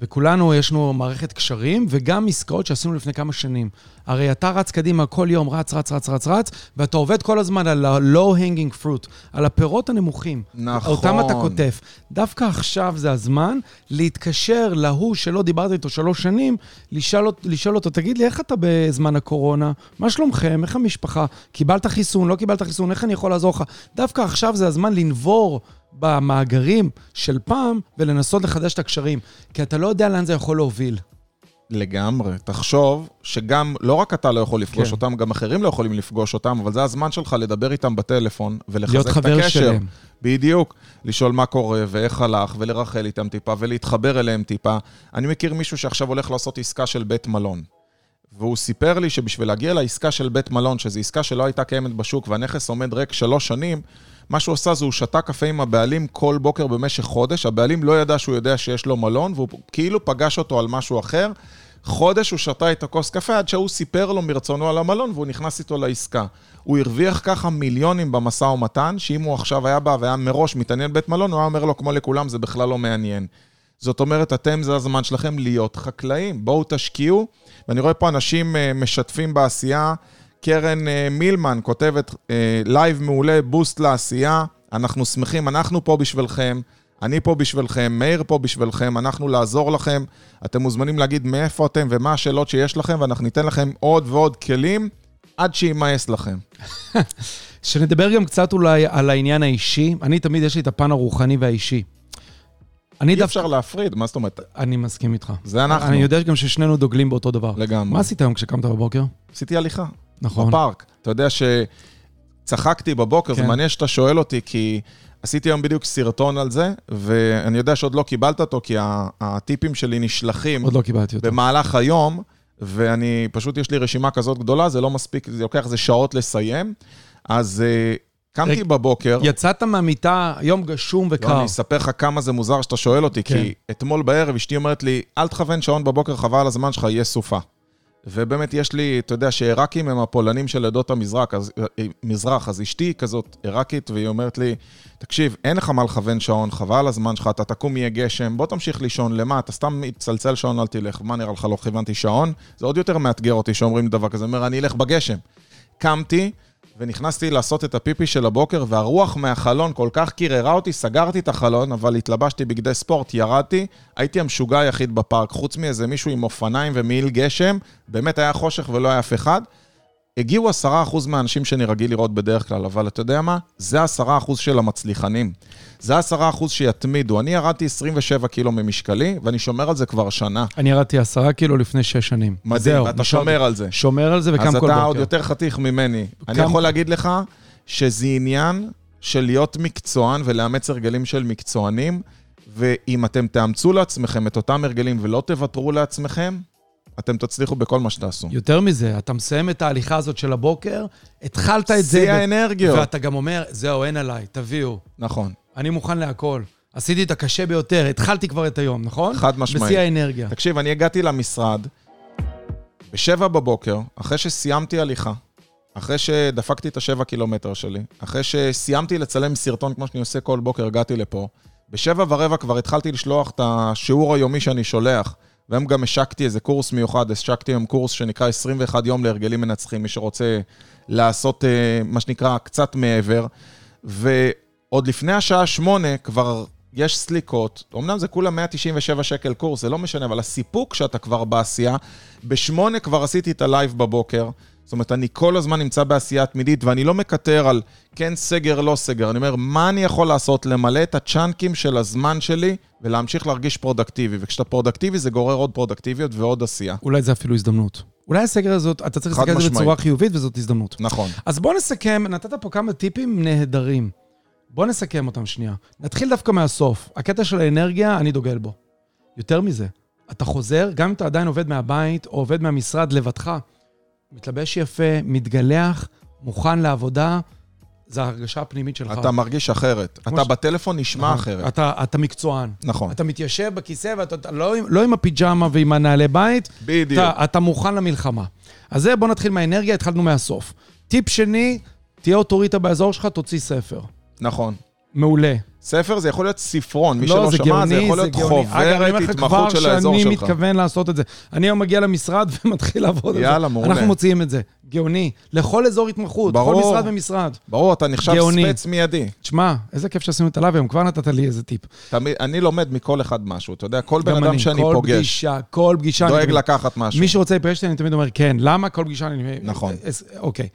וכולנו, יש לנו מערכת קשרים, וגם עסקאות שעשינו לפני כמה שנים. הרי אתה רץ קדימה כל יום, רץ, רץ, רץ, רץ, רץ, ואתה עובד כל הזמן על ה-low-hanging fruit, על הפירות הנמוכים. נכון. אותם אתה כותב. דווקא עכשיו זה הזמן להתקשר להוא שלא דיברת איתו שלוש שנים, לשאול, לשאול אותו, תגיד לי, איך אתה בזמן הקורונה? מה שלומכם? איך המשפחה? קיבלת חיסון? לא קיבלת חיסון? איך אני יכול לעזור לך? דווקא עכשיו זה הזמן לנבור במאגרים של פעם ולנסות לחדש את הקשרים, כי אתה לא יודע לאן זה יכול להוביל. לגמרי. תחשוב שגם, לא רק אתה לא יכול לפגוש כן. אותם, גם אחרים לא יכולים לפגוש אותם, אבל זה הזמן שלך לדבר איתם בטלפון ולחזק את הקשר. להיות חבר שלהם. בדיוק. לשאול מה קורה ואיך הלך, ולרחל איתם טיפה, ולהתחבר אליהם טיפה. אני מכיר מישהו שעכשיו הולך לעשות עסקה של בית מלון. והוא סיפר לי שבשביל להגיע לעסקה של בית מלון, שזו עסקה שלא הייתה קיימת בשוק, והנכס עומד ריק שלוש שנים, מה שהוא עשה זה הוא שתה קפה עם הבעלים כל בוקר במשך חודש, הבעלים לא ידע שהוא יודע שיש לו מלון, והוא כאילו פגש אותו על משהו אחר. חודש הוא שתה את הכוס קפה עד שהוא סיפר לו מרצונו על המלון והוא נכנס איתו לעסקה. הוא הרוויח ככה מיליונים במשא ומתן, שאם הוא עכשיו היה בא והיה מראש מתעניין בית מלון, הוא היה אומר לו כמו לכולם, זה בכלל לא מעניין. זאת אומרת, אתם, זה הזמן שלכם להיות חקלאים. בואו תשקיעו. ואני רואה פה אנשים uh, משתפים בעשייה. קרן uh, מילמן כותבת, לייב uh, מעולה, boost לעשייה. אנחנו שמחים, אנחנו פה בשבילכם. אני פה בשבילכם, מאיר פה בשבילכם, אנחנו לעזור לכם. אתם מוזמנים להגיד מאיפה אתם ומה השאלות שיש לכם, ואנחנו ניתן לכם עוד ועוד כלים עד שימאס לכם. שנדבר גם קצת אולי על העניין האישי. אני תמיד, יש לי את הפן הרוחני והאישי. אני. אי אפשר להפריד, מה זאת אומרת? אני מסכים איתך. זה אנחנו. אני יודע גם ששנינו דוגלים באותו דבר. לגמרי. מה עשית היום כשקמת בבוקר? עשיתי הליכה. נכון. בפארק. אתה יודע שצחקתי בבוקר, כן. זה מעניין שאתה שואל אותי, כי עשיתי היום בדיוק סרטון על זה, ואני יודע שעוד לא קיבלת אותו, כי הטיפים שלי נשלחים... עוד לא קיבלתי אותו. במהלך היום, ואני, פשוט יש לי רשימה כזאת גדולה, זה לא מספיק, זה לוקח איזה שעות לסיים. אז קמתי בבוקר, יצאת מהמיטה, יום גשום לא, וקר. אני אספר לך כמה זה מוזר שאתה שואל אותי, כן. כי אתמול בערב אשתי אומרת לי, אל תכוון שעון בבוקר, חבל על הזמן שלך, יהיה סופה. ובאמת יש לי, אתה יודע, שעיראקים הם הפולנים של עדות המזרח, אז, אה, מזרח, אז אשתי היא כזאת עיראקית, והיא אומרת לי, תקשיב, אין לך מה לכוון שעון, חבל הזמן שלך, אתה תקום, יהיה גשם, בוא תמשיך לישון, למה? אתה סתם מצלצל שעון, אל תלך. מה נראה לך, לא כיוונתי שעון? זה עוד יותר מאתגר אותי שאומרים דבר כזה, אומר, אני אלך בגשם. קמתי, ונכנסתי לעשות את הפיפי של הבוקר, והרוח מהחלון כל כך קיררה אותי, סגרתי את החלון, אבל התלבשתי בגדי ספורט, ירדתי, הייתי המשוגע היחיד בפארק, חוץ מאיזה מישהו עם אופניים ומעיל גשם, באמת היה חושך ולא היה אף אחד. הגיעו עשרה אחוז מהאנשים שאני רגיל לראות בדרך כלל, אבל אתה יודע מה? זה עשרה אחוז של המצליחנים. זה עשרה אחוז שיתמידו. אני ירדתי 27 קילו ממשקלי, ואני שומר על זה כבר שנה. אני ירדתי עשרה קילו לפני שש שנים. מדהים, זהו, ואתה נשארתי. שומר על זה. שומר על זה וקם אז כל אתה בוקר. עוד יותר חתיך ממני. אני יכול להגיד לך שזה עניין של להיות מקצוען ולאמץ הרגלים של מקצוענים, ואם אתם תאמצו לעצמכם את אותם הרגלים ולא תוותרו לעצמכם, אתם תצליחו בכל מה שתעשו. יותר מזה, אתה מסיים את ההליכה הזאת של הבוקר, התחלת את זה, שיא האנרגיות. ואתה גם אומר, זהו, אין עליי, תביאו, נכון. אני מוכן להכל. עשיתי את הקשה ביותר, התחלתי כבר את היום, נכון? חד משמעית. בשיא האנרגיה. תקשיב, אני הגעתי למשרד בשבע בבוקר, אחרי שסיימתי הליכה, אחרי שדפקתי את השבע קילומטר שלי, אחרי שסיימתי לצלם סרטון כמו שאני עושה כל בוקר, הגעתי לפה. בשבע ורבע כבר התחלתי לשלוח את השיעור היומי שאני שולח, והיום גם השקתי איזה קורס מיוחד, השקתי היום קורס שנקרא 21 יום להרגלים מנצחים, מי שרוצה לעשות אה, מה שנקרא קצת מעבר. ועוד לפני השעה שמונה כבר יש סליקות, אמנם זה כולה 197 שקל קורס, זה לא משנה, אבל הסיפוק שאתה כבר בעשייה, בשמונה כבר עשיתי את הלייב בבוקר, זאת אומרת, אני כל הזמן נמצא בעשייה תמידית, ואני לא מקטר על כן סגר, לא סגר, אני אומר, מה אני יכול לעשות? למלא את ה chunk ים של הזמן שלי ולהמשיך להרגיש productive, וכשאתה productive זה גורר עוד פרודקטיביות ועוד עשייה. אולי זה אפילו הזדמנות. אולי הסגר הזאת, אתה צריך להסתכל על זה. בצורה חיובית וזאת הזדמנות. נכון. אז בוא נסכם, נתת פה כמה טיפים נהדרים. בוא נסכם אותם שנייה. נתחיל דווקא מהסוף. הקטע של האנרגיה, אני דוגל בו. יותר מזה, אתה חוזר, גם אם אתה עדיין עובד מהבית או עובד מהמשרד לבדך, מתלבש יפה, מתגלח, מוכן לעבודה, זו ההרגשה הפנימית שלך. אתה מרגיש אחרת. אתה ש- בטלפון נשמע נכון. אחרת. אתה, אתה מקצוען. נכון. אתה מתיישב בכיסא ואתה אתה לא, לא עם הפיג'מה ועם הנעלי בית, בדיוק. אתה, אתה מוכן למלחמה. אז זה, בוא נתחיל מהאנרגיה, התחלנו מהסוף. טיפ שני, תהיה אוטוריטה באזור שלך, תוציא ספר. נכון. מעולה. ספר זה יכול להיות ספרון, מי לא, שלא זה שמע, גאוני, זה יכול להיות גאוני. אגב, אני אומר חוברת לך התמחות כבר של האזור שאני שלך. מתכוון לעשות את זה. אני היום מגיע למשרד ומתחיל לעבוד על זה. יאללה, מעולה. אנחנו מוציאים את זה. גאוני. לכל אזור התמחות, ברור. כל משרד ומשרד. ברור, אתה נחשב גאוני. ספץ מיידי. תשמע, איזה כיף שעשינו את הלייב היום, כבר נתת לי איזה טיפ. תמיד- אני לומד מכל אחד משהו, אתה יודע, כל בן אדם אני, שאני כל פוגש, פגישה, כל פגישה. אני דואג תמיד- לקחת משהו. מי שרוצה להיפגש אני תמיד אומר כן. למה? כל פגישה אני... נכון. אס- אוקיי.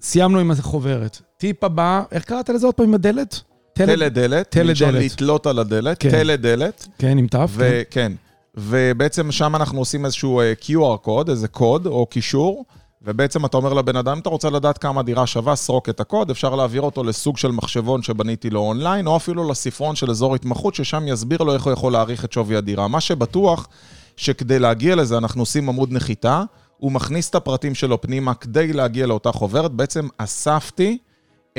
סיימנו עם החוברת. טיפ הבא, איך קראת לזה עוד פעם עם הדלת? תלה דלת, תלה מלשון דלת. לתלות על הדלת, כן. תלה דלת, כן, עם תו. כן. וכן. ובעצם שם אנחנו עושים איזשהו אה, QR קוד, איזה קוד או קישור, ובעצם אתה אומר לבן אדם, אם אתה רוצה לדעת כמה דירה שווה, סרוק את הקוד, אפשר להעביר אותו לסוג של מחשבון שבניתי לו אונליין, או אפילו לספרון של אזור התמחות, ששם יסביר לו איך הוא יכול להעריך את שווי הדירה. מה שבטוח, שכדי להגיע לזה אנחנו עושים עמוד נחיתה, הוא מכניס את הפרטים שלו פנימה כדי להגיע לאותה חוברת. בעצם אספתי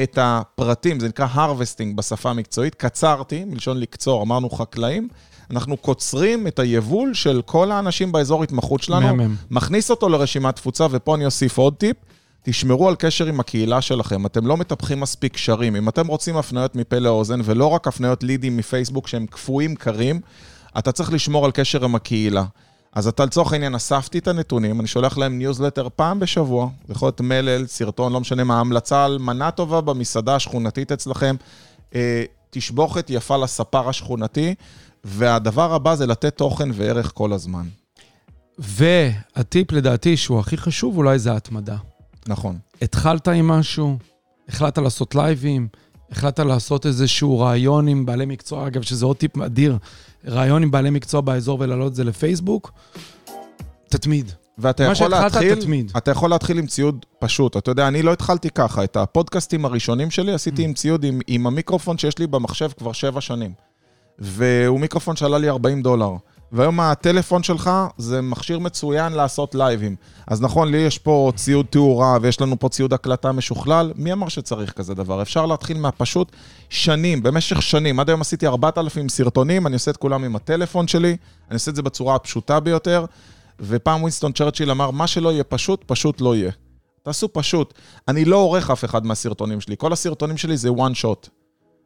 את הפרטים, זה נקרא harvesting בשפה המקצועית, קצרתי, מלשון לקצור, אמרנו חקלאים, אנחנו קוצרים את היבול של כל האנשים באזור התמחות שלנו, מהמם. מכניס אותו לרשימת תפוצה, ופה אני אוסיף עוד טיפ, תשמרו על קשר עם הקהילה שלכם, אתם לא מטפחים מספיק קשרים. אם אתם רוצים הפניות מפה לאוזן, ולא רק הפניות לידים מפייסבוק שהם קפואים קרים, אתה צריך לשמור על קשר עם הקהילה. אז אתה לצורך העניין אספתי את הנתונים, אני שולח להם ניוזלטר פעם בשבוע, יכול להיות מלל, סרטון, לא משנה מה, המלצה על מנה טובה במסעדה השכונתית אצלכם, אה, תשבוכת יפה לספר השכונתי, והדבר הבא זה לתת תוכן וערך כל הזמן. והטיפ לדעתי, שהוא הכי חשוב, אולי זה ההתמדה. נכון. התחלת עם משהו, החלטת לעשות לייבים, החלטת לעשות איזשהו רעיון עם בעלי מקצוע, אגב, שזה עוד טיפ אדיר, רעיון עם בעלי מקצוע באזור ולהעלות את זה לפייסבוק, תתמיד. ואתה יכול להתחיל, תתמיד. אתה יכול להתחיל עם ציוד פשוט. אתה יודע, אני לא התחלתי ככה. את הפודקאסטים הראשונים שלי עשיתי Mm. עם ציוד, עם, עם המיקרופון שיש לי במחשב כבר שבע שנים. והוא מיקרופון שעלה לי 40 דולר. והיום הטלפון שלך זה מכשיר מצוין לעשות לייבים. אז נכון, לי יש פה ציוד תאורה ויש לנו פה ציוד הקלטה משוכלל, מי אמר שצריך כזה דבר? אפשר להתחיל מהפשוט שנים, במשך שנים. עד היום עשיתי 4,000 סרטונים, אני עושה את כולם עם הטלפון שלי, אני עושה את זה בצורה הפשוטה ביותר, ופעם ווינסטון צ'רצ'יל אמר, מה שלא יהיה פשוט, פשוט לא יהיה. תעשו פשוט. אני לא עורך אף אחד מהסרטונים שלי, כל הסרטונים שלי זה one shot.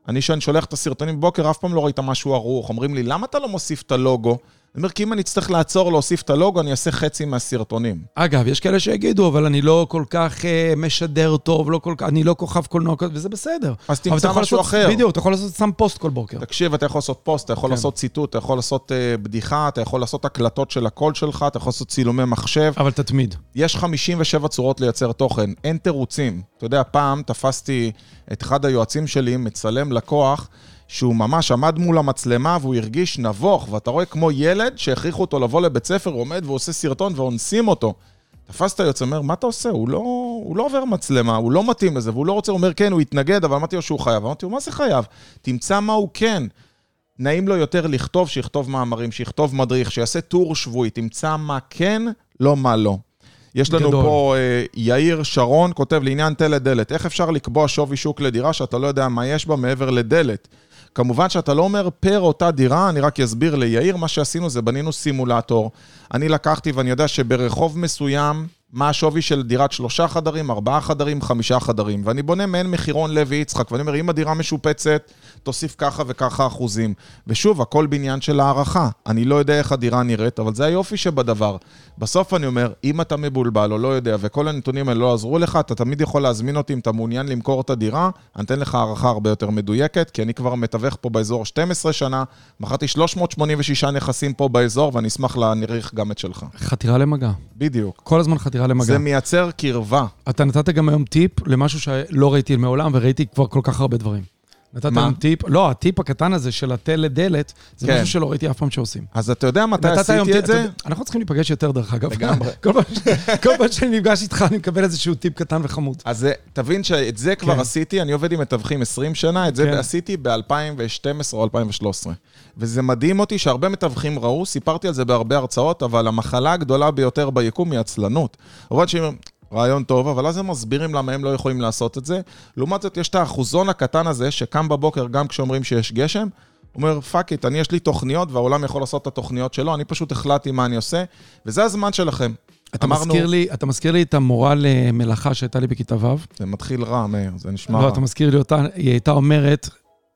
אני, כשאני שולח את הסרטונים בבוקר, אף פעם לא ראית משהו ערוך. אומרים לי, למה אתה לא מוסיף את הלוגו? אני אומר, כי אם אני אצטרך לעצור להוסיף את הלוגו, אני אעשה חצי מהסרטונים. אגב, יש כאלה שיגידו, אבל אני לא כל כך אה, משדר טוב, לא כל כך, אני לא כוכב קולנוע, וזה בסדר. אז תמצא משהו לעשות- אחר. בדיוק, אתה יכול לעשות סתם פוסט כל בוקר. תקשיב, אתה יכול לעשות פוסט, אתה יכול כן. לעשות ציטוט, אתה יכול לעשות אה, בדיחה, אתה יכול לעשות הקלטות של הקול שלך, אתה יכול לעשות צילומי מחשב. אבל תתמיד. יש 57 צורות לייצר תוכן, אין תירוצים. אתה יודע, פעם תפסתי את אחד היועצים שלי, מצלם לקוח, שהוא ממש עמד מול המצלמה והוא הרגיש נבוך, ואתה רואה כמו ילד שהכריחו אותו לבוא לבית ספר, הוא עומד ועושה סרטון ואונסים אותו. תפס את היועץ, אומר, מה אתה עושה? הוא לא, הוא לא עובר מצלמה, הוא לא מתאים לזה, והוא לא רוצה, הוא אומר, כן, הוא יתנגד, אבל אמרתי לו שהוא חייב. אמרתי לו, מה זה חייב? תמצא מה הוא כן. נעים לו יותר לכתוב, שיכתוב מאמרים, שיכתוב מדריך, שיעשה טור שבועי, תמצא מה כן, לא מה לא. יש לנו גדול. פה אה, יאיר שרון, כותב לעניין דלת דלת, איך אפשר לקבוע שווי שוק לדירה שאתה לא יודע מה יש בה מעבר לדלת? כמובן שאתה לא אומר פר אותה דירה, אני רק אסביר ליאיר, מה שעשינו זה בנינו סימולטור. אני לקחתי ואני יודע שברחוב מסוים, מה השווי של דירת שלושה חדרים, ארבעה חדרים, חמישה חדרים. ואני בונה מעין מחירון לוי יצחק, ואני אומר, אם הדירה משופצת, תוסיף ככה וככה אחוזים. ושוב, הכל בעניין של הערכה. אני לא יודע איך הדירה נראית, אבל זה היופי שבדבר. בסוף אני אומר, אם אתה מבולבל או לא יודע, וכל הנתונים האלה לא עזרו לך, אתה תמיד יכול להזמין אותי אם אתה מעוניין למכור את הדירה, אני אתן לך הערכה הרבה יותר מדויקת, כי אני כבר מתווך פה באזור 12 שנה, מכרתי 386 נכסים פה באזור, ואני אשמח להעריך גם את שלך. חתירה למגע. בדיוק. כל הזמן חתירה למגע. זה מייצר קרבה. אתה נתת גם היום טיפ למשהו שלא ראיתי מעולם, וראיתי כבר כל כך הרבה דברים. נתת מה? היום טיפ, לא, הטיפ הקטן הזה של התה לדלת, זה כן. משהו שלא ראיתי אף פעם שעושים. אז אתה יודע מתי עשיתי את זה? אתה אנחנו צריכים להיפגש יותר, דרך אגב. לגמרי. כל פעם שאני נפגש איתך, אני מקבל איזשהו טיפ קטן וחמוד. אז זה- תבין שאת זה כבר כן. עשיתי, אני עובד עם מתווכים 20 שנה, את זה כן. עשיתי ב-2012 או 2013. וזה מדהים אותי שהרבה מתווכים ראו, סיפרתי על זה בהרבה הרצאות, אבל המחלה הגדולה ביותר ביקום היא עצלנות. רוב שאומרים, רעיון טוב, אבל אז הם מסבירים למה הם לא יכולים לעשות את זה. לעומת זאת, יש את האחוזון הקטן הזה, שקם בבוקר גם כשאומרים שיש גשם, אומר, fuck it, אני יש לי תוכניות, והעולם יכול לעשות את התוכניות שלו, אני פשוט החלטתי מה אני עושה, וזה הזמן שלכם. אתה אמרנו- מזכיר לי, אתה מזכיר לי את המורה למלאכה שהייתה לי בכיתה ו'. זה מתחיל רע, מאיר, זה נשמע לא, רע. אתה מזכיר לי אותה, היא הייתה אומרת,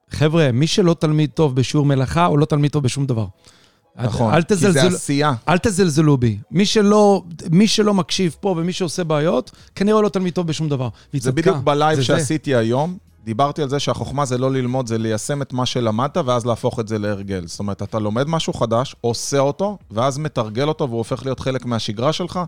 חבר'ה, מי שלא תלמיד טוב בשיעור מלאכה, הוא לא תלמיד טוב בשום דבר. נכון, אל כי זה עשייה. אל תזלזלו בי. מי שלא, מי שלא מקשיב פה ומי שעושה בעיות, כנראה לא תלמיד טוב בשום דבר. זה צדקה. בדיוק בלייב זה זה. שעשיתי היום. דיברתי על זה שהחוכמה זה לא ללמוד, זה ליישם את מה שלמדת ואז להפוך את זה להרגל. זאת אומרת, אתה לומד משהו חדש, עושה אותו, ואז מתרגל אותו והוא הופך להיות חלק מהשגרה שלך,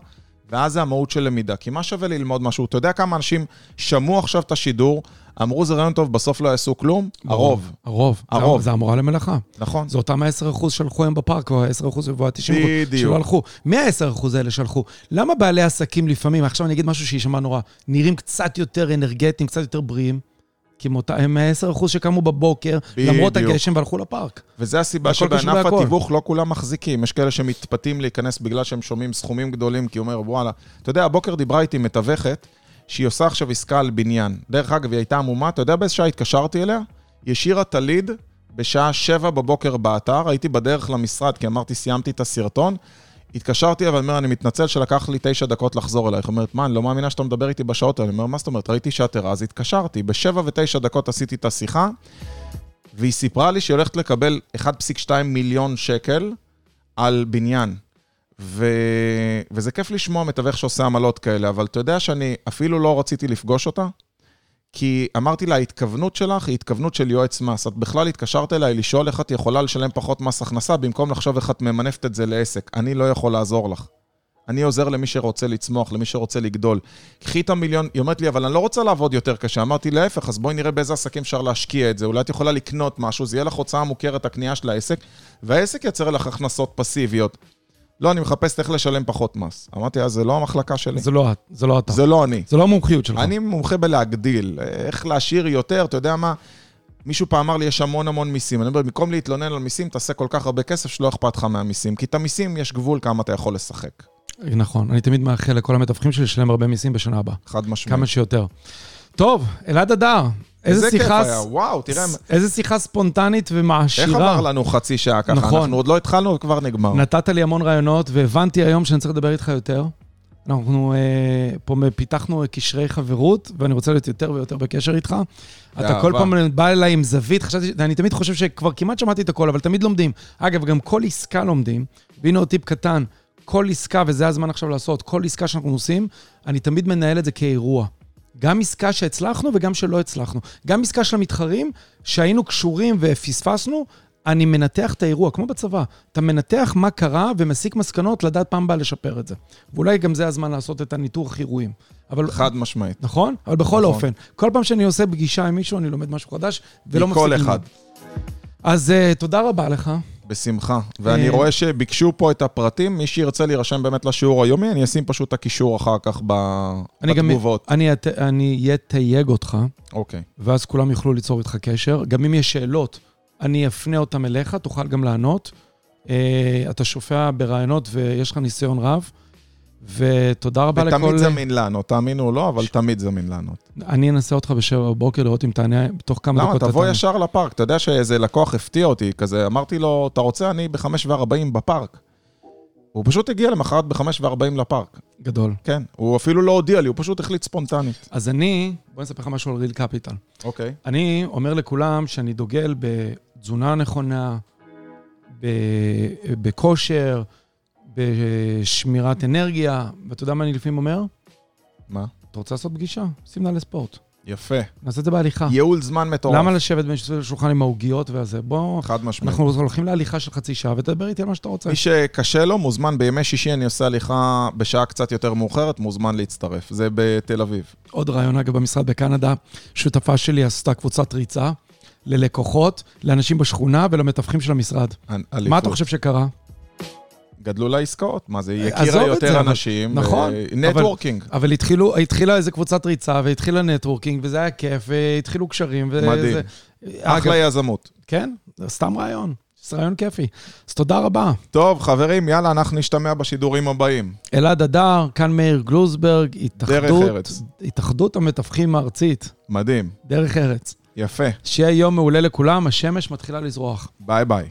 ואז זה המהות של למידה. כי מה שווה ללמוד משהו? אתה יודע כמה אנשים שמעו עכשיו את השידור, אמרו זה רעיון טוב, בסוף לא יעשו כלום? הרוב, הרוב. הרוב. זה המורה למלאכה. נכון? זה אותם ה-10% שהלכו היום בפארק, או ה-10% וה-90% בדיוק. שלא הלכו. מי ה-10% האלה שהלכו? למה בעלי עסקים לפעמים, עכשיו אני אגיד משהו שיישמע נורא, נראים קצת יותר אנרגטיים, קצת יותר בריאים? כי הם אותה- הם ה-10% שקמו בבוקר, למרות בדיוק. הגשם, והלכו לפארק. וזה הסיבה שבענף. התיווך לא כולם מחזיקים. יש כאלה שמתפתים להיכנס בגלל שהם שומעים סכומים גדולים, כי הוא אומר, וואלה. אתה יודע, הבוקר דיברה איתי מתווכת, שהיא עושה עכשיו עסקה על בניין. דרך אגב, היא הייתה עמומה, אתה יודע באיזה שעה התקשרתי אליה? היא השאירה את הליד בשעה שבע בבוקר באתר, הייתי בדרך למשרד, כי אמרתי, סיימתי את הסרטון. התקשרתי, אבל אומר, אני מתנצל שלקח לי תשע דקות לחזור אלייך. אומרת, מה, אני לא מאמינה שאתה מדבר איתי בשעות האלה. אני אומר, מה זאת אומרת? ראיתי שאת ערה, אז התקשרתי. בשבע ותשע דקות עשיתי את השיחה, והיא סיפרה לי שהיא הולכת לקבל 1.2 מיליון שקל על בניין. ו... וזה כיף לשמוע מתווך שעושה עמלות כאלה, אבל אתה יודע שאני אפילו לא רציתי לפגוש אותה, כי אמרתי לה, ההתכוונות שלך היא התכוונות של יועץ מס. את בכלל התקשרת אליי לשאול איך את יכולה לשלם פחות מס הכנסה, במקום לחשוב איך את ממנפת את זה לעסק. אני לא יכול לעזור לך. אני עוזר למי שרוצה לצמוח, למי שרוצה לגדול. קחי את המיליון, היא אומרת לי, אבל אני לא רוצה לעבוד יותר קשה. אמרתי, להפך, אז בואי נראה באיזה עסקים אפשר להשקיע את זה. אולי את יכולה לקנות משהו, זה יהיה לך הוצאה מוכרת, הקנייה של העסק, והעסק ייצר לך הכנסות פסיביות. לא, אני מחפש איך לשלם פחות מס. אמרתי, אז זה לא המחלקה שלי. זה לא זה לא אתה. זה לא אני. זה לא המומחיות שלך. אני מומחה בלהגדיל, איך להשאיר יותר, אתה יודע מה? מישהו פעם אמר לי, יש המון המון מיסים. אני אומר, במקום להתלונן על מיסים, תעשה כל כך הרבה כסף שלא אכפת לך מהמיסים. כי את המיסים יש גבול כמה אתה יכול לשחק. נכון, אני תמיד מאחל לכל המתווכים שלי לשלם הרבה מיסים בשנה הבאה. חד משמעית. כמה שיותר. טוב, אלעד אדר, איזה איזה כיף שיחה... היה, וואו, תראה, איזה שיחה ספונטנית איך ומעשירה. עבר לנו חצי שעה ככה? נכון. אנחנו עוד לא התחלנו וכבר נגמר. נתת לי המון רעיונות, והבנתי היום שאני צריך לדבר איתך יותר. אנחנו אה, פה פיתחנו קשרי חברות, ואני רוצה להיות יותר ויותר בקשר איתך. אתה כל. פעם בא אליי עם זווית, חשבתי, אני תמיד חושב שכבר כמעט שמעתי את הכל, אבל תמיד לומדים. אגב, גם כל עסקה לומדים, והנה עוד טיפ קטן, כל עסקה, וזה הזמן עכשיו לעשות, כל עסקה שאנחנו עושים, אני תמיד מנהל את זה כאירוע. גם עסקה שהצלחנו וגם שלא הצלחנו. גם עסקה של המתחרים, שהיינו קשורים ופספסנו, אני מנתח את האירוע, כמו בצבא. אתה מנתח מה קרה ומסיק מסקנות לדעת פעם באה לשפר את זה. ואולי גם זה הזמן לעשות את הניתוח אירועים. אבל... חד משמעית. נכון? אבל בכל נכון. אופן, כל פעם שאני עושה פגישה עם מישהו, אני לומד משהו חדש, ולא מפסיק מכל. אחד. אז uh, תודה רבה לך. בשמחה. ואני אה, רואה שביקשו פה את הפרטים, מי שירצה להירשם באמת לשיעור היומי, אני אשים פשוט את הקישור אחר כך בתגובות. אני את- אני אתייג אותך, אוקיי. ואז כולם יוכלו ליצור איתך קשר. גם אם יש שאלות, אני אפנה אותם אליך, תוכל גם לענות. Uh, אתה שופע ברעיונות ויש לך ניסיון רב. ותודה רבה לכל... ותמיד זמין לענות, תאמינו או לא, אבל תמיד זמין לענות. אני אנסה אותך בשבע בבוקר לראות אם תענה בתוך כמה למה? דקות. אתה תבוא תענה. ישר לפארק. אתה יודע שאיזה לקוח הפתיע אותי, כזה, אמרתי לו, אתה רוצה? אני ב-5.40 בפארק. הוא פשוט הגיע למחרת ב-5.40 לפארק. גדול. כן, הוא אפילו לא הודיע לי, הוא פשוט החליט ספונטנית. אז אני, בוא נספר לך משהו על ריל קפיטל. אוקיי. אני אומר לכולם שאני דוגל בתזונה נכונה, ב- בכושר, בשמירת אנרגיה, ואתה יודע מה אני לפעמים אומר? מה? אתה רוצה לעשות פגישה? שים נעלי ספורט. יפה. נעשה את זה בהליכה. ייעול זמן מטורף. למה לשבת מסביב לשולחן עם העוגיות והזה? בוא, חד משמעית. אנחנו הולכים להליכה של חצי שעה ותדבר איתי על מה שאתה רוצה. מי שקשה לו, מוזמן בימי שישי, אני עושה הליכה בשעה קצת יותר מאוחרת, מוזמן להצטרף. זה בתל אביב. עוד רעיון, אגב, במשרד בקנדה, שותפה שלי עשתה קבוצת ריצה ללקוחות, לאנשים בשכונה ולמתווכים של המשרד. מה אתה חושב שקרה? גדלו לה עסקאות, מה זה, היא עזוב הכירה יותר זה, אבל- אנשים. נכון, networking. אבל התחילו, התחילה איזה קבוצת ריצה, והתחילה networking, וזה היה כיף, והתחילו קשרים. וזה- מדהים. אחלה יזמות. כן, סתם רעיון. זה רעיון כיפי. אז תודה רבה. טוב, חברים, יאללה, אנחנו נשתמע בשידורים הבאים. אלעד הדר, כאן מאיר גלוזברג, התאחדות. התאחדות המתווכים הארצית, מדהים. דרך ארץ. יפה. שיהיה יום מעולה לכולם, השמש מתחילה לזרוח. ביי ביי.